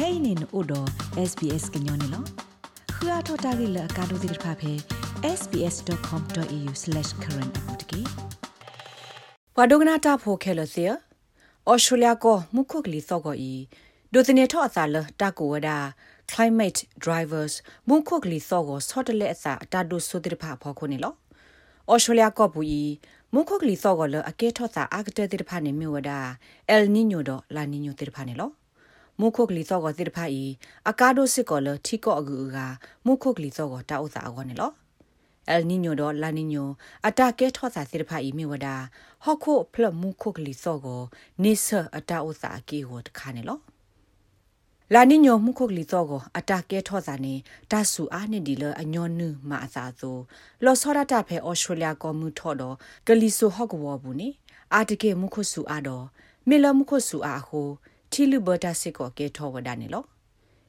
kainin odo sbs gnyone lo khua thota gi la ka do dir pha phe sbs.com.au/current apotki ဘဝဒဂနာတာဖိုခဲလစီဩစတြေးလျကိုမုခုကလီသောကိုဤဒိုတနေထောအစာလတာကိုဝဒါ climate drivers မုခုကလီသောကိုဆော့တလက်အစာအတာဒိုဆိုတိဖာဖော်ခုနေလောဩစတြေးလျကောပူဤမုခုကလီသောကိုလအကဲထောစာအာကတဲ့တိဖာနေမြဝဒါ el niño တော့ la niño တိဖာနေလော မုခုကလီသောကိုတိဖာဤအကာဒိုစစ်ကိုလထီကောအကူကမုခုကလီသောကိုတာဥစာအောနေလော El Niño တော့ La Niño အတာကဲထောစာစစ်ဖာဤမြဝဒါဟော့ခုဖလမုခုကလီသောကိုနေဆအတာဥစာကီဟောတခါနေလောလာနိညိုမှုခုကလီတော့ကိုအတာကဲထော့စာနေတဆူအားနေဒီလအညောနုမအစာဆိုလောစောရတာဖဲဩစတြေးလျကောမှုထော့တော့ဂလီဆိုဟော့ကဝဘူးနေအာတကေမှုခုဆူအားတော့မေလမှုခုဆူအားဟို ထီလူဘတာစစ်ကိုကဲထော့ဝဒနေလော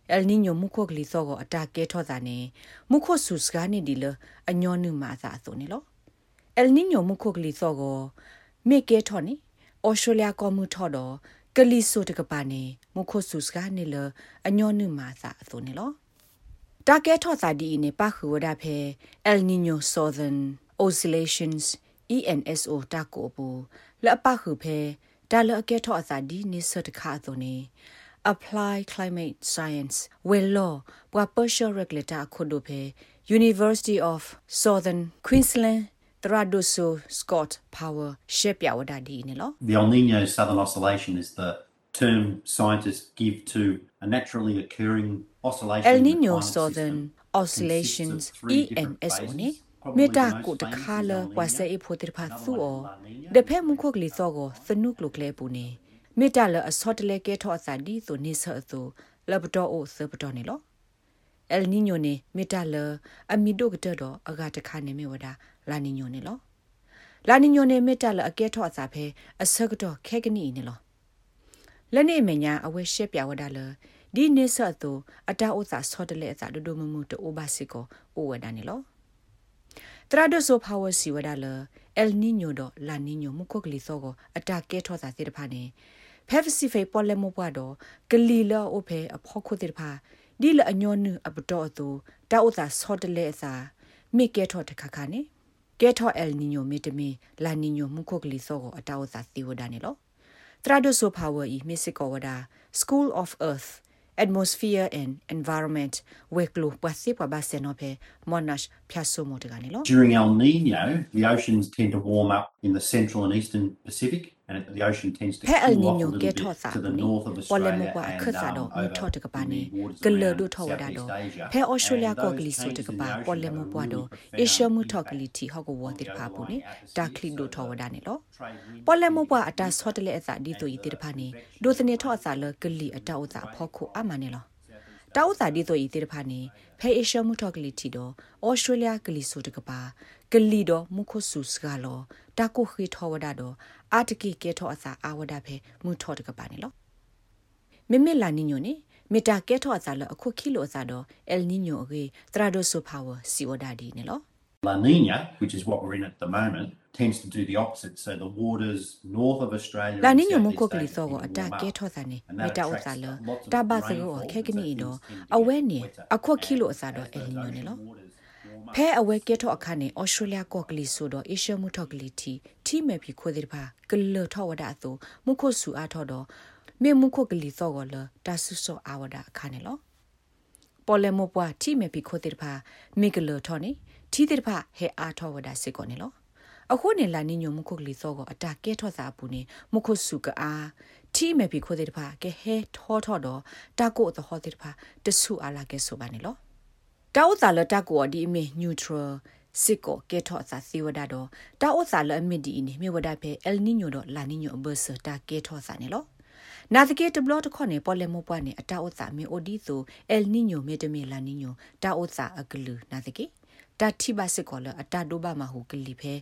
အယ်နီညိုမှုခုကလီတော့ကိုအတာကဲထော့စာနေမှုခုဆူစကားနေဒီလအညောနုမအစာဆိုနေလောအယ်နီညိုမှုခုကလီတော့ကိုမေကဲထော့နေဩစတြေးလျကောမှုထော့တော့ကလီဆိုတကပါနေမခုဆုစကနေလအညောနုမာစာအသွနေလောတာကဲထော့စာဒီနေပါခူဝဒဖဲ El Niño Southern Oscillations ENSO တာကိုပူလပခုဖဲ ဒါလအကဲထော့အစာဒီနေစတခါသွနေ Apply Climate Science Wello ဘွာ Partial Regulator ခုဒိုဖဲ University of Southern Queensland Tradoso Scott Power ရှက်ပြဝဒဒီနေလော The El Nino Southern Oscillation is the term scientists give to a naturally occurring oscillation. El Nino Southern Oscillations ENSO နေ မေတာကိုတခါလဝါဆေအဖို့တိဖာသူအောဒဖဲမှုခုကလီစောကိုသနုကလုကလဲပူနေမေတာလအစောတလဲကဲထောအစာဒီဆိုနေဆောသူလဘတော်အိုစပတော်နေလော El Niño နေမေတာလအမီဒိုကတတော့အကတခါနေမေဝဒါလာနီညိုနေလောလာနီညိုနေမေတာလအကဲထောအစာဖဲအစကတော့ခဲကနီနေလောလက်နေမညာအဝဲရှက်ပြဝဒါလဒီနေဆတ်သူအတာဥစာဆော့တလေအစာဒိုဒိုမမှုတိုဘာစီကိုအိုဝဒါနေလော တရာဒိုဆိုပါဝစီဝဒါလအယ်နီညိုဒလာနီညိုမှုခုကလီစောကိုအတာကဲထောစာစီတဖာနေဖက်ဖစီဖေပေါ်လေမောပွားတော့ဂလီလောအိုဖေအဖောခုတိတဖာဒီလအညောနုအပတော်သူတာဥစာဆော့တလေအစာမိကဲထောတခါခါနေကဲထောအယ်နီညိုမီတမီလာနီညိုမှုခုကလီစောကိုအတာဥစာစီဝဒါနေလောတရာဒိုဆိုပါဝီမစ်စကောဝဒါ School of Earth atmosphere and environment. Basenope monash During El Nino, the oceans tend to warm up in the central and eastern Pacific, the ocean tends to he el cool off a nino little ke bit tho sa to the north of pole Australia mo kwa and khasa do um, mo over tho de ka in ni the waters gele around do tho wada do Southeast Asia. phe australia And ko those gli so de changes ka in ba the ocean pole have mo a kwa do really profound asia mu tho impact gli ti ho ko wo on de the pha bu ni overlying da atmosphere. kli do So tho wada ni lo trade winds pole mo tend kwa to ata so de le asa di to yi de pha ni do sne tho asa le gli ata o sa pho ko ama ni lo တောက်စာဒီဆိုဤတိတဖာနေဖဲအေရှမှုထော့ကလီတီတော့ဩစတြေးလျကလီဆိုတကပါ ကလီတော့မုခဆုစကလောတာကိုခိထောဝဒတော့အာတကိကေထောအစာအာဝဒဖဲမုထော့တကပါနေလောမေမေလာနီညိုနေမေတာကေထောအစာလအခုခိလိုအစာတော့အယ်နီညိုအကေတရာဒိုဆိုပါဝစီဝဒဒီနေလော La Nina, which is what we're in at the moment, tends to do the opposite. So the waters north of Australia လာ and နီညိုမ Southeast ကိုကလီ Asia ဆော tend ကို to အတာ warm ကဲ up. ထောစာနေ And မေ that တာဥ attracts စာလ lots of တာဘာစကို rainfall, ခဲကနီ so တော့ things tend to အ get ဝဲနေ wetter. အခုခိလိုအစာ ဖဲအဝဲကဲထောအခါနေဩစတြေးလျကော့ကလီဆိုတော့အေရှမှုထော့ကလီတီတီမဲပြီခိုဒီဖာကလထောဝဒအသူမုခုဆူအားထောတော့မေမုခုကလီသောကလတာဆုဆောအာဝဒအခါနေလောပေါ်လေမောပွားတီမဲပြီခိုဒီဖာမေကလထောနေတီဒီဖာဟဲအားထောဝဒစစ်ကောနေလောအခုနေလာနေညုံမခုကလီသောကိုအတာကဲထောစာပူနေမခုစုကအားတီမဲပြီခိုဒီဖာကဲဟဲထောထောတော့တာကိုသဟောဒီဖာတဆူအားလာကဲဆိုပါနေလော တာဥစာလတကောဒီမေ neutral စစ်ကိုကေထောစာစီဝဒါတော့တာဥစာလအမီဒီနေမြေဝဒါဖဲ El Niño တော့ La Niño ဘဆတာကေထောစာနေလောနာတကေတဘလတ်ခွန်နေပေါ်လေမပွားနေအတာဥစာမေအိုဒီဆို El Niño မေတမေ La Niño တာဥစာအကလူနာတကေတာတိဘစစ်ကောလအတာဒိုဘာမဟုကလီဖဲ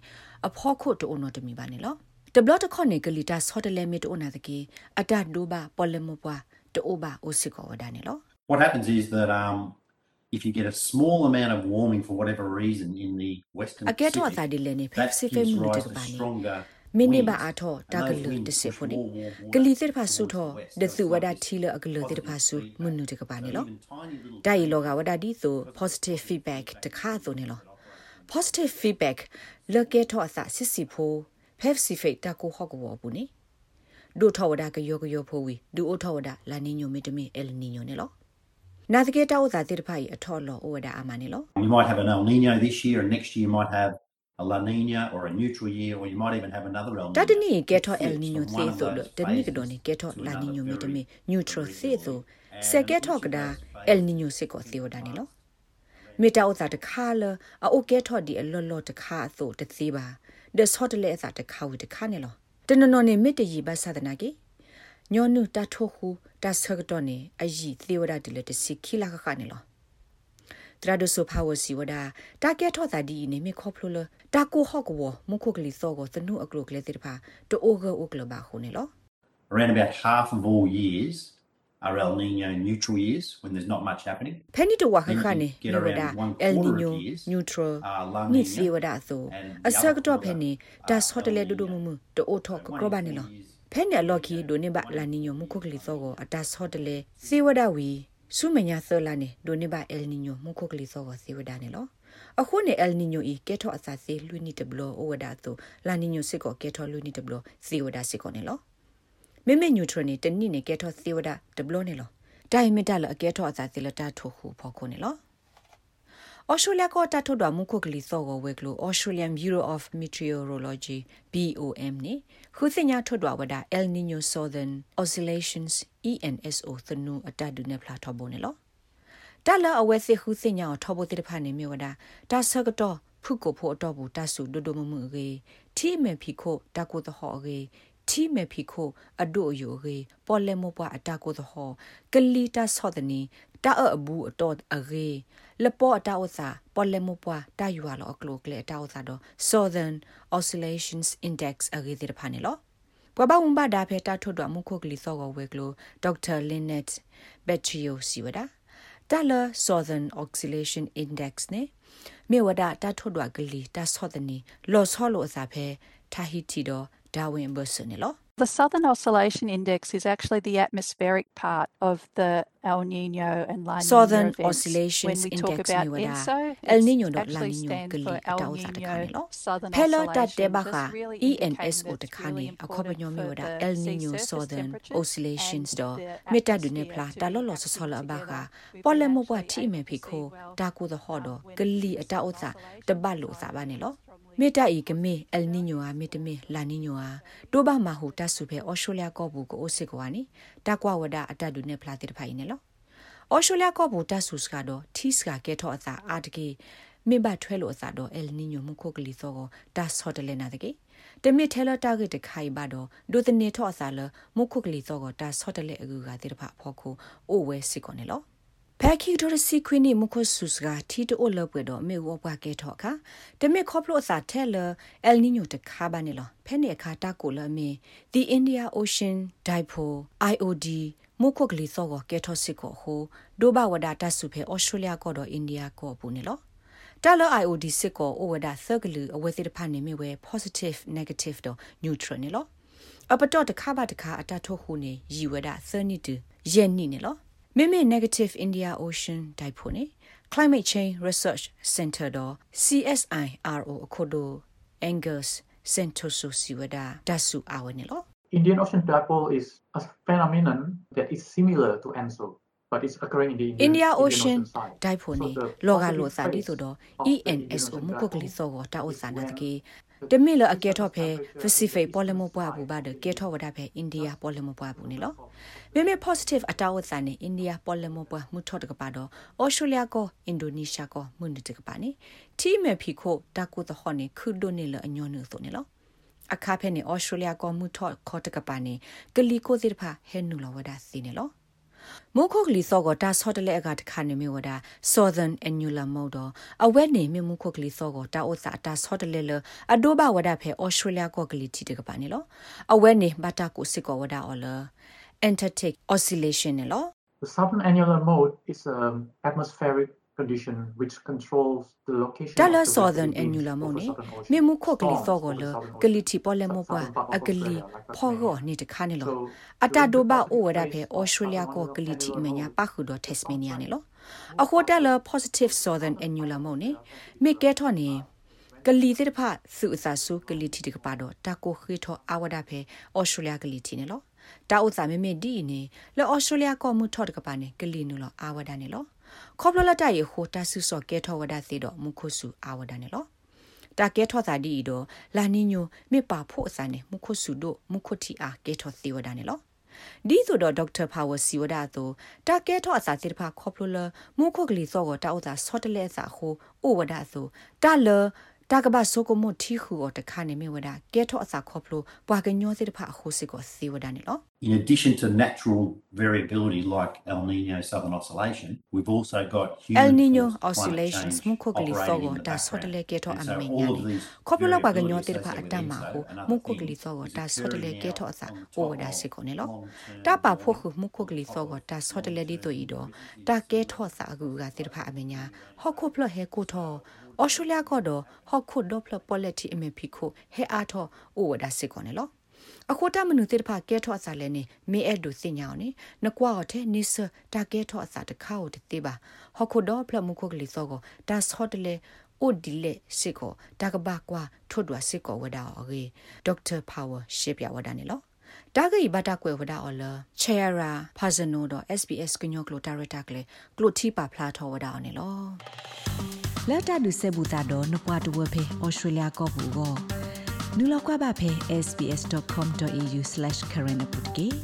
အဖောခုတ်တိုနော်တမီပါနေလောတဘလတ်ခွန်နေကလီတာဆော့တလဲမေတိုနာတကေအတာဒိုဘာပေါ်လေမပွားတိုဘာအိုစစ်ကောဝဒါနေလော What happens is that um, if you get a small amount of warming for whatever reason in the western အကဲတော့ Pacific, သာဒီလည်းနေဖက် that စစ်ဖဲ gives မှုတ rise က to ပါနေ stronger မိနိဘာအထောတာကလူတစေဖို့နေကလီတဲ့ဖာဆုထောဒသုဝဒထီလအကလူတဲ့ဖာဆုမနုတကပါနေလောတိုင်လောကဝဒဒီဆို positive feedback တခါဆိုနေလော positive feedback လောကေထောအစစစ်စီဖို့ pepsi တကိုဟော့ကောဘူးနေဒုထောဝဒကယောကယောဖိုဝီဒုအိုထောဝဒလာနီညိုမီတမီအယ် နီညိုနေလောနာတကေတောဥသာတိတဖိုင်အထော်လောဩဝဒအာမနေလော You might have an El Nino this year, and next year you might have a La Nina or a neutral year, or you might even have another El Nino. တတနီကေထောအယ်နီညိုသေဆိုလို့တနီကဒိုနီကေထောလာနီညိုမီတမီ neutral သေဆိုစကေထောကဒါအယ်နီညိုစစ်ကိုသေဝဒနေလောမေတာဥသာတခါလအိုကေထောဒီအလော်လော်တခါအဆိုတသေးပါဒဆော့တလေအသာတခါဝတခါနေလောတနနော်နေမေတ္တရီဘသဒနာကေညောနုတထိုခု တဆကတော့နေအယီသေဝဒဒီလေတစီခိလာခခနေလောတရာဒဆိုဖာဝစီဝဒတာကဲထောတာဒီနေမေခေါဖလိုလတာကိုဟော့ကောမခုကလီစောကိုသနုအကလုကလေတိဖာတိုအိုဂအိုကလဘာခုနေလော Around about half of all years are El Nino neutral years when there's not much happening. ဖဲနီတဝါခ Then you ခ can နေ get မြေဝ around ဒ one အယ်နီ quarter ညို of years နျူထရယ် are La နိ Nina. စီဝဒဆို and the အစကတော့ other ဖဲနေ quarter ဒါဆော့တလေ are ဒူဒူ La မ Nina. မတိုအိုထောကကရဘာနေလောဖဲနေလော်ကီဒိုနေဘလာနီညိုမခုကလီစောကိုအတဆော့တလေစီဝဒဝီဆုမညာဆောလာနေဒိုနေဘအယ်နီညိုမခုကလီစောကိုစီဝဒနေလောအခုနေအယ်နီညိုဤကဲထောအစာစီလူနီတဘလောအိုဝဒါဆိုလာနီညိုစစ်ကိုကဲထောလူနီတဘလောစီဝဒစစ်ကိုနေလောမေမေညူထရနေတနိနေကဲထောစီဝဒတဘလောနေလောဒိုင်မီတလအကဲထောအစာစီလတာထိုခုဖော်ခုနေလော Australia ကတထုတ်တော်မူခုကလီစောကိုဝဲကလို့ Australian Bureau of Meteorology BOM နေခုစညာထုတ်တော်ဝဒ El Nino Southern Oscillations ENSO သနုအတဒုနေဖလာထဘုံနေလောတလအဝဲစစ်ခုစညာထဘုတိတဖာနေမြဝဒတာဆကတော့ဖုကိုဖို့တော့ဘူးတဆုဒုဒုမမှုရေတီမေဖီခိုတကုတဟောရေတီမေဖီခိုအဒိုယိုရေပေါ်လေမောပွားအတကုတဟောကလီတာဆောဒနီတာအဘူးအတော်အရေ လပေါ်အတောက်စာပေါ်လေမပွားတာယူရလောအကလိုကလေအတောက်စာတော့ Southern Oscillations Index အရေတဲ့ဖာနေလောပပဝံဘာဒါဖေတာထွတ်တော့မခုကလီစောကဝဲကလိုဒေါက်တာလင်းနက်ဘက်ချီယိုစီဝဒါတာလာ Southern Oscillation Index နေမြေဝဒတာထွတ်တော့ကလီတာဆော့တဲ့နီလောဆောလို့အစာဖဲတာဟီတီတော့ဒါဝင်ဘဆနေလော The Southern Oscillation Index is actually the atmospheric part of the El Nino and La Nina Southern events. Oscillations when we talk Index about ni wada ENSO, El it's Nino do La actually Nino stands kali for El ataw sa Nino takani lo Southern Pelo ta Oscillation. te ba That's ka really ENS indicating o that it's takani really akoba important nyomi for wada the El sea Nino surface Southern temperatures Oscillations and do the meta du ne atmosphere pla to ta lo lo actually so so la ba ka together. We've pole been mo bwa actually ti me able to phi see ko well ta ko the ho do when kali the ata o sa oscillation te ba lo sa ba ne lo မေတ္တာဤကမေအယ်နီညိုအာမေတ္တမေလာနီညိုအာတိုဘာမဟုတဆုဖဲအော်စတြေးလျကောဘူးကိုအိုစစ်ကွာနီတကွာဝဒအတတ်ဒုနေဖလာတိတဖိုင်နေလောအော်စတြေးလျကောဘူးတဆုစကတော့တီစကကဲထောအစာအာတကေမေဘထွဲလို့အစာတော့အယ်နီညိုမခုကလီစောကိုတဆော့တလဲနာတကေတမစ်ထဲလတာဂက်တခိုင်ပါတော့ဒုတနေထောအစာလမခုကလီစောကိုတဆော့တလဲအကူကတိတဖဖောခုအိုဝဲစစ်ကောနေလော ဖက်ခီတိုရစီခွင်းနေမခုဆုစကတီတိုလပွေတော့မေဝဘကဲထော့ခါတမေခေါပလို့စာထဲလအယ်နီညိုတခါပါနေလောဖဲနေခါတာကိုလမေ The India Ocean Dipole IOD မုခုကလီစောကကဲထော့စစ်ကိုဟိုဒိုဘဝဒတာဆုဖဲဩစတြေးလျကောတော့အိန္ဒိယကောပူနေလောတာလ IOD စစ်ကိုဩဝဒသကလူအဝဲစစ်တဖာနေမြဝဲ positive negative တော့ neutral နေလောအပတော့တခါပါတခါအတထုတ်ခုနေရီဝဒ32ရဲ့နိနေလော မိမိ negative India Ocean ဒိုက်ဖို့နေ Climate Change Research Center တော့ CSIRO အခုတို့ Angus Sentoso Siwada ဒဆုအဝနေလော Indian Ocean dipole is a phenomenon that is similar to ENSO, but it's occurring in the Indian, India Ocean side. ဒိုက်ဖို့နေ So the လောက positive လောစာဒီ traits ဆိုတော့ of the ENSO Indian မ Ocean ကုကလီ dipole စောကတာဥ is စာနာတ when ကေ the တမီလအကဲထော့ဖဲ temperature Pacific is ပေါ်လမပွား high. ဘူးပါဒကဲထော့ဝဒဖဲ India ပေါ်လမပွားဘူးနေလောမေမေ positive အတာဝစာနေ India ပေါ်လမပွားမှုထော့တကပါတော့ Australia ကို Indonesia ကိုမှုန်တကပါနေတီမေဖီခိုတာကုတဟောနေခုဒိုနေလအညောနုဆိုနေလောအခါဖဲနေ Australia ကိုမှုထော့ခေါ်တကပါနေကလီကိုစစ်တဖဟဲနူလဝဒစီနေလော မိုးခုတ်လီစောကတာဆော့တလဲအကတခါနေမြဝဒ Southern Annular Mode အဝဲနေမြမိုးခုတ်လီစောကတာဥစာတာဆော့တလဲလအဒိုဘဝဒဖဲ Australia ကိုကလီတီတကပါနေလောအဝဲနေဘတာကိုစစ်ကောဝဒအော်လ Antarctic Oscillation နေလော The southern annular mode is an atmospheric condition which controls the location ဒါ of လ the ဆော် vessel သန်အန် being ယူလာ over မုန်နေ Southern Ocean. မေမှုခုတ်ကလေး Storms သောကို over လ Southern ကလီ Ocean. တီပေါ်လဲမောပွား Southern part of အကလီ Australia, like ဖော်ရော Australia. နေတခါနေလော So အတာ during ဒို the ဘာ positive အိုဝဒ phase ဖေ of ဩစတြေးလျကို Annular ကလီတီမညာ Annular ပါခုတော့ Tasmania နေလောအခုတက်လ positive southern annular မုန်နေမိကဲထော်နေကလီတဲ့ဖာစုအစာစုကလီတီတကပါတော့တာကိုခေထောအဝဒဖေဩစတြေးလျကလီတီနေလော တာဥစာမေမေဒီနေလောဩစတြေးလျကောမှုထော်တကပါနေကလီနူလောအဝဒနေလောခေါပလလတရေဟိုတာဆုစောကဲထောဝဒစီတော့မုခုစုအဝဒနေလောတာကဲထောသာဒီတော့လာနီညိုမေပါဖို့အစနေမုခုစုတို့မုခုတီအားကဲထောစီဝဒနေလောဒီဆိုတော့ဒေါက်တာပါဝါစီဝဒတို့တာကဲထောအစာစစ်တဖာခေါပလလမုခုကလီစောကိုတာဥသာဆော့တလဲစာဟိုအိုဝဒဆိုတာလ တာကဘာဆိုကိုမတီခူအတခါနေမြဝဒကဲထောအစာခေါပလိုပွာကညောစစ်တဖာအခုစစ်ကိုစီဝဒနေလော In addition to natural variability like El Nino Southern Oscillation, we've also got human El Nino forced climate oscillations change mu ko gli operating sogo in the da background. sotele ke to And so ame all of nyani these koplo pa ga variability nyo te pa associated with atama ENSO ho and mu other ko gli things sogo is da sotele occurring ke to now asa on o top da of se ko ne lo long-term ta pa pho khu warming mu ko gli sogo da sotele di to i do ta ke tho sa gu ga te pa ame nya ho ko plo he ko tho australia ko do ho ko do plo polity ame phi ko he a tho o da se ko ne lo အခုတမနုတိတဖကဲထော့အစာလဲနေမေအဲ့ဒုစင်ညာောင်းနေနကွာတဲ့နိစတာကဲထော့အစာတခါကိုတေးပါဟခုတော့ဖလမှုခုကလေးစောကိုဒါဆော့တလေအိုဒီလေစစ်ကိုတာကဘာကွာထွတ်တွာစစ်ကိုဝဒါအော်ဂေဒေါက်တာပါဝါရှေ့ပြဝဒါနေလောတာဂိဘတာကွယ်ဝဒါအော်လာချေရာဖာဇနိုတော့ SBS ကညောကလိုတာရတာကလေကလိုတီပါဖလာထော်ဝဒါအော်နေလောလက်တာဒုစေဘူတာတော့နပွားတဝဖေဩစတြေးလျကောဘူကို နူလောက်ကွာပါဖေ sbs.com.au/current update